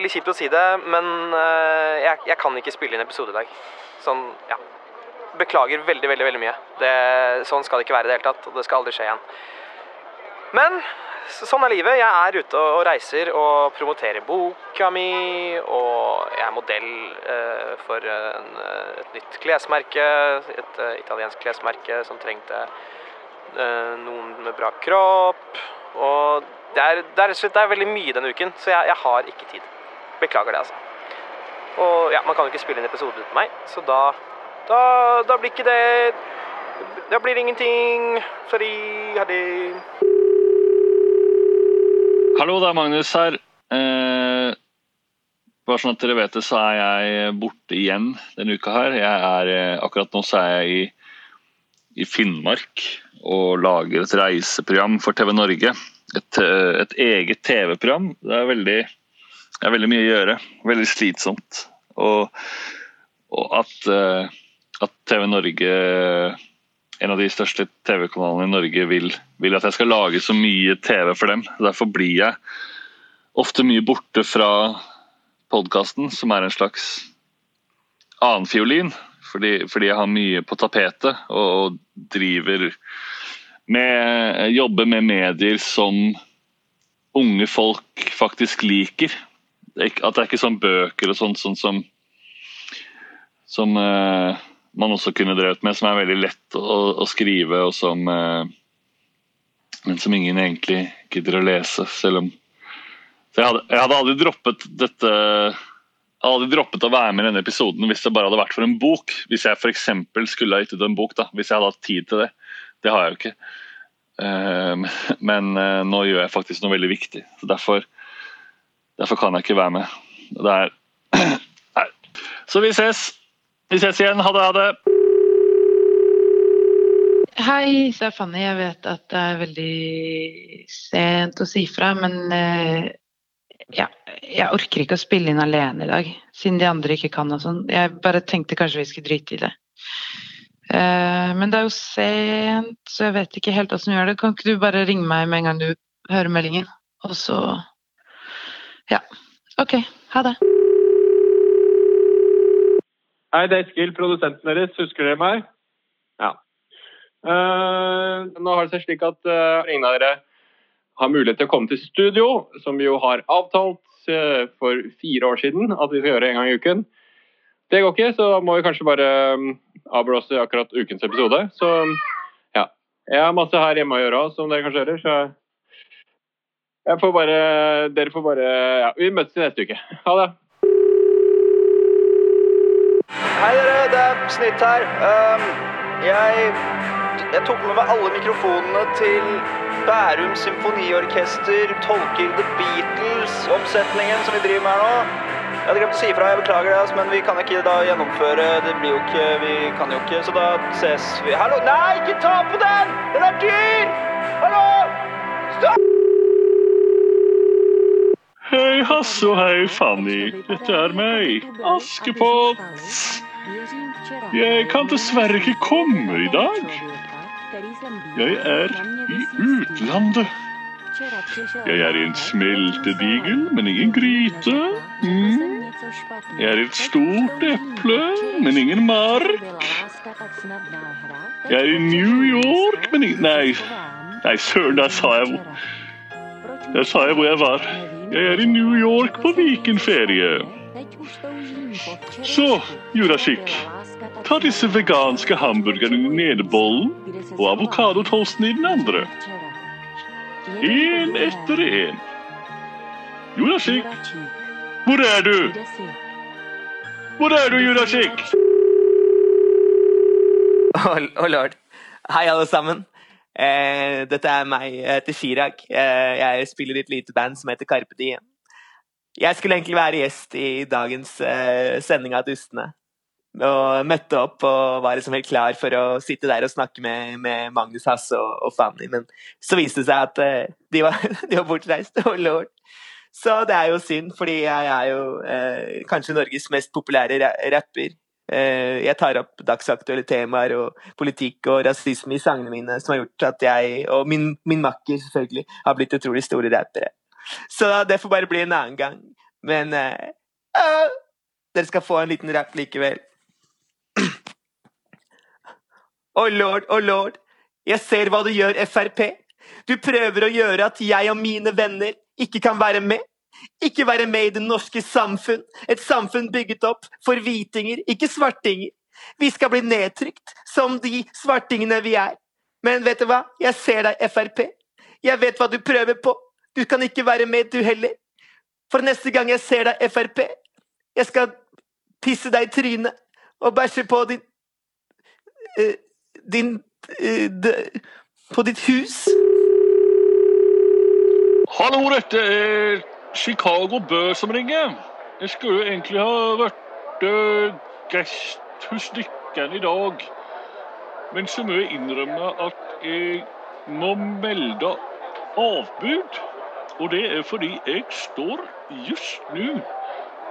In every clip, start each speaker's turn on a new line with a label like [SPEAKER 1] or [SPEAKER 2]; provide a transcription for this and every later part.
[SPEAKER 1] veldig kjipt å si det, men eh, jeg, jeg kan ikke spille inn episode i dag. Sånn, ja. Beklager veldig, veldig veldig mye. Det, sånn skal det ikke være i det hele tatt, og det skal aldri skje igjen. Men sånn er livet. Jeg er ute og reiser og promoterer boka mi, og jeg er modell eh, for en, eh, et nytt klesmerke, et uh, italiensk klesmerke som trengte uh, noen med bra kropp. Og det er, det er det er veldig mye denne uken, så jeg, jeg har ikke tid. Beklager det, altså. Og ja, man kan jo ikke spille en episode uten meg, så da, da, da blir ikke det Da blir det ingenting. Sorry. Ha det.
[SPEAKER 2] Hallo, det er Magnus her. Eh, bare sånn at dere vet det, så er jeg borte igjen denne uka her. Jeg er, eh, akkurat nå så er jeg i, i Finnmark og lager et reiseprogram for TV Norge. Et, eh, et eget TV-program. Det er veldig, det er veldig mye å gjøre. Veldig slitsomt. Og, og at, eh, at TV Norge en av de største TV-kanalene i Norge vil, vil at jeg skal lage så mye TV for dem. Derfor blir jeg ofte mye borte fra podkasten, som er en slags annenfiolin. Fordi, fordi jeg har mye på tapetet og, og driver med Jobber med medier som unge folk faktisk liker. At det er ikke sånn bøker og sånt sånt som som eh, man også kunne drevet med, som er veldig lett å, å skrive, og som eh, Men som ingen egentlig gidder å lese, selv om jeg hadde, jeg hadde aldri droppet dette jeg hadde droppet å være med i denne episoden hvis det bare hadde vært for en bok. Hvis jeg f.eks. skulle ha gitt ut en bok, da, hvis jeg hadde hatt tid til det. Det har jeg jo ikke. Eh, men nå gjør jeg faktisk noe veldig viktig. så Derfor, derfor kan jeg ikke være med. Er Nei. Så vi ses. Vi ses igjen. Ha det, ha det.
[SPEAKER 3] Hei, så er Fanny. Jeg vet at det er veldig sent å si fra, men eh, ja, jeg orker ikke å spille inn alene i dag, siden de andre ikke kan og sånn. Jeg bare tenkte kanskje vi skulle drite i det. Eh, men det er jo sent, så jeg vet ikke helt åssen vi gjør det. Kan ikke du bare ringe meg med en gang du hører meldingen? Og så Ja. OK. Ha det.
[SPEAKER 4] Hei, det er Eskil, produsenten deres. Husker dere meg? Ja. Uh, nå har det seg slik at uh, ingen av dere har mulighet til å komme til studio, som vi jo har avtalt uh, for fire år siden at vi skal gjøre en gang i uken. Det går ikke, så da må vi kanskje bare um, avblåse akkurat ukens episode. Så ja. Jeg har masse her hjemme å gjøre òg, som dere kanskje hører, så jeg får bare Dere får bare Ja, vi møtes i neste uke. Ha det.
[SPEAKER 1] Hei dere, det er Snitt her. Um, jeg, jeg tok med meg alle mikrofonene til Bærum Symfoniorkester tolker The Beatles-oppsetningen som vi driver med her nå. Jeg hadde glemt å si ifra, jeg beklager det, men vi kan ikke da gjennomføre Det blir jo ikke Vi kan jo ikke, så da ses vi Hallo! Nei, ikke ta på den! Den er dyr! Hallo! Stopp!
[SPEAKER 2] Hei Hasse og hei Fanny. Dette er meg, Askepott. Jeg kan dessverre ikke komme i dag. Jeg er i utlandet. Jeg er i en smeltedigel, men ingen gryte. Mm. Jeg er i et stort eple, men ingen mark. Jeg er i New York, men ingen Nei, nei søren, der sa jeg hvor Der sa jeg hvor jeg var. Jeg er i New York på weekendferie. Så, Jurasjik, ta disse veganske hamburgerne i den ene bollen og avokadotoasten i den andre. En etter en. Jurasjik, hvor er du? Hvor er du, Jurasik?
[SPEAKER 1] Oh, oh lord. Hei, alle sammen. Eh, dette er meg. Jeg heter Chirag. Eh, jeg spiller i et lite band som heter Carpe Diem. Jeg skulle egentlig være gjest i dagens eh, sending av Dustene. Og møtte opp og var liksom helt klar for å sitte der og snakke med, med Magnus Hasse og, og Fanny, men så viste det seg at eh, de, var, de var bortreist. Oh lord. Så det er jo synd, fordi jeg er jo eh, kanskje Norges mest populære rapper. Eh, jeg tar opp dagsaktuelle temaer og politikk og rasisme i sangene mine, som har gjort at jeg, og min, min makker selvfølgelig, har blitt utrolig store rappere. Så det får bare bli en annen gang. Men øh, dere skal få en liten rapp likevel. Å oh lord, å oh lord, jeg ser hva du gjør, Frp. Du prøver å gjøre at jeg og mine venner ikke kan være med. Ikke være med i det norske samfunn, et samfunn bygget opp for hvitinger, ikke svartinger. Vi skal bli nedtrykt som de svartingene vi er. Men vet du hva, jeg ser deg, Frp. Jeg vet hva du prøver på. Du kan ikke være med, du heller. For neste gang jeg ser deg, Frp, jeg skal pisse deg i trynet og bæsje på din uh, Din uh, de, På ditt hus.
[SPEAKER 5] Hallo, dette er Chicago bør som ringer. Jeg skulle egentlig ha vært uh, hos dere i dag. Men så må jeg innrømme at jeg må melde avbud. Og det er fordi jeg står just nå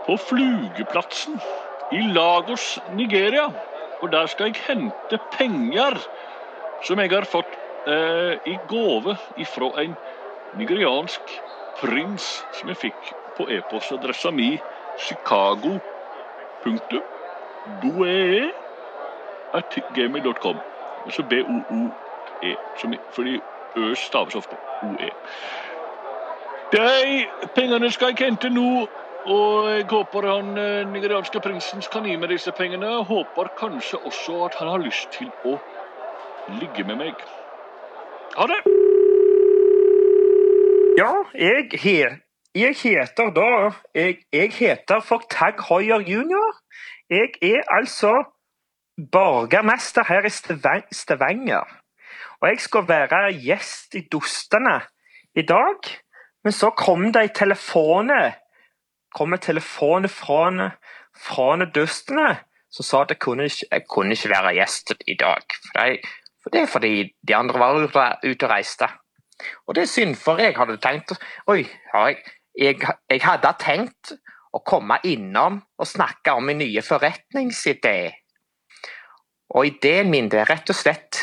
[SPEAKER 5] på flugeplassen i Lagos, Nigeria. Og der skal jeg hente penger som jeg har fått eh, i gave ifra en nigeriansk prins som jeg fikk på e-postadressa mi chicago. Boe at gmail.com. Altså B-O-O-E. Fordi Ø staves ofte OE. De pengene skal jeg hente nå, og jeg håper han eh, nigerianske prinsen kan gi meg disse pengene. Håper kanskje også at han har lyst til å ligge med meg. Ha det!
[SPEAKER 1] Ja, jeg, he, jeg heter da Jeg, jeg heter for Tag Hoier jr. Jeg er altså borgermester her i Stavanger. Og jeg skal være gjest i Dostene i dag. Men så kom det ei telefon kom en fra, fra Dustene som sa at jeg kunne, ikke, jeg kunne ikke være gjest i dag. For, det, for det er fordi de andre var ute og reiste. Og det er synd, for jeg hadde tenkt Oi, jeg, jeg, jeg hadde tenkt å komme innom og snakke om min nye forretningsidé. Og ideen min er rett og slett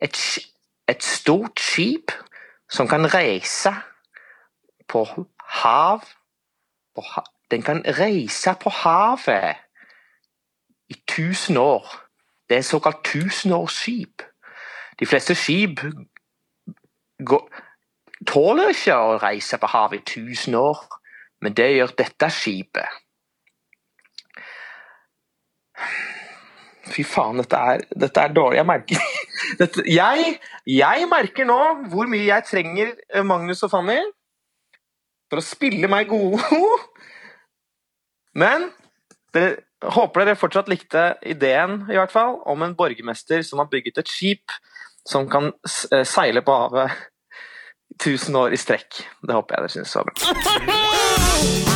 [SPEAKER 1] et, et stort skip som kan reise på hav på Den kan reise på havet i tusen år. Det er såkalt tusenårsskip. De fleste skip tåler ikke å reise på havet i tusen år, men det gjør dette skipet. Fy faen, dette er, dette er dårlig. Jeg merker, dette, jeg, jeg merker nå hvor mye jeg trenger eh, Magnus og Fanny for å spille meg gode. Men dere, håper dere fortsatt likte ideen i hvert fall, om en borgermester som har bygget et skip som kan eh, seile på havet tusen år i strekk. Det håper jeg dere syns var bra.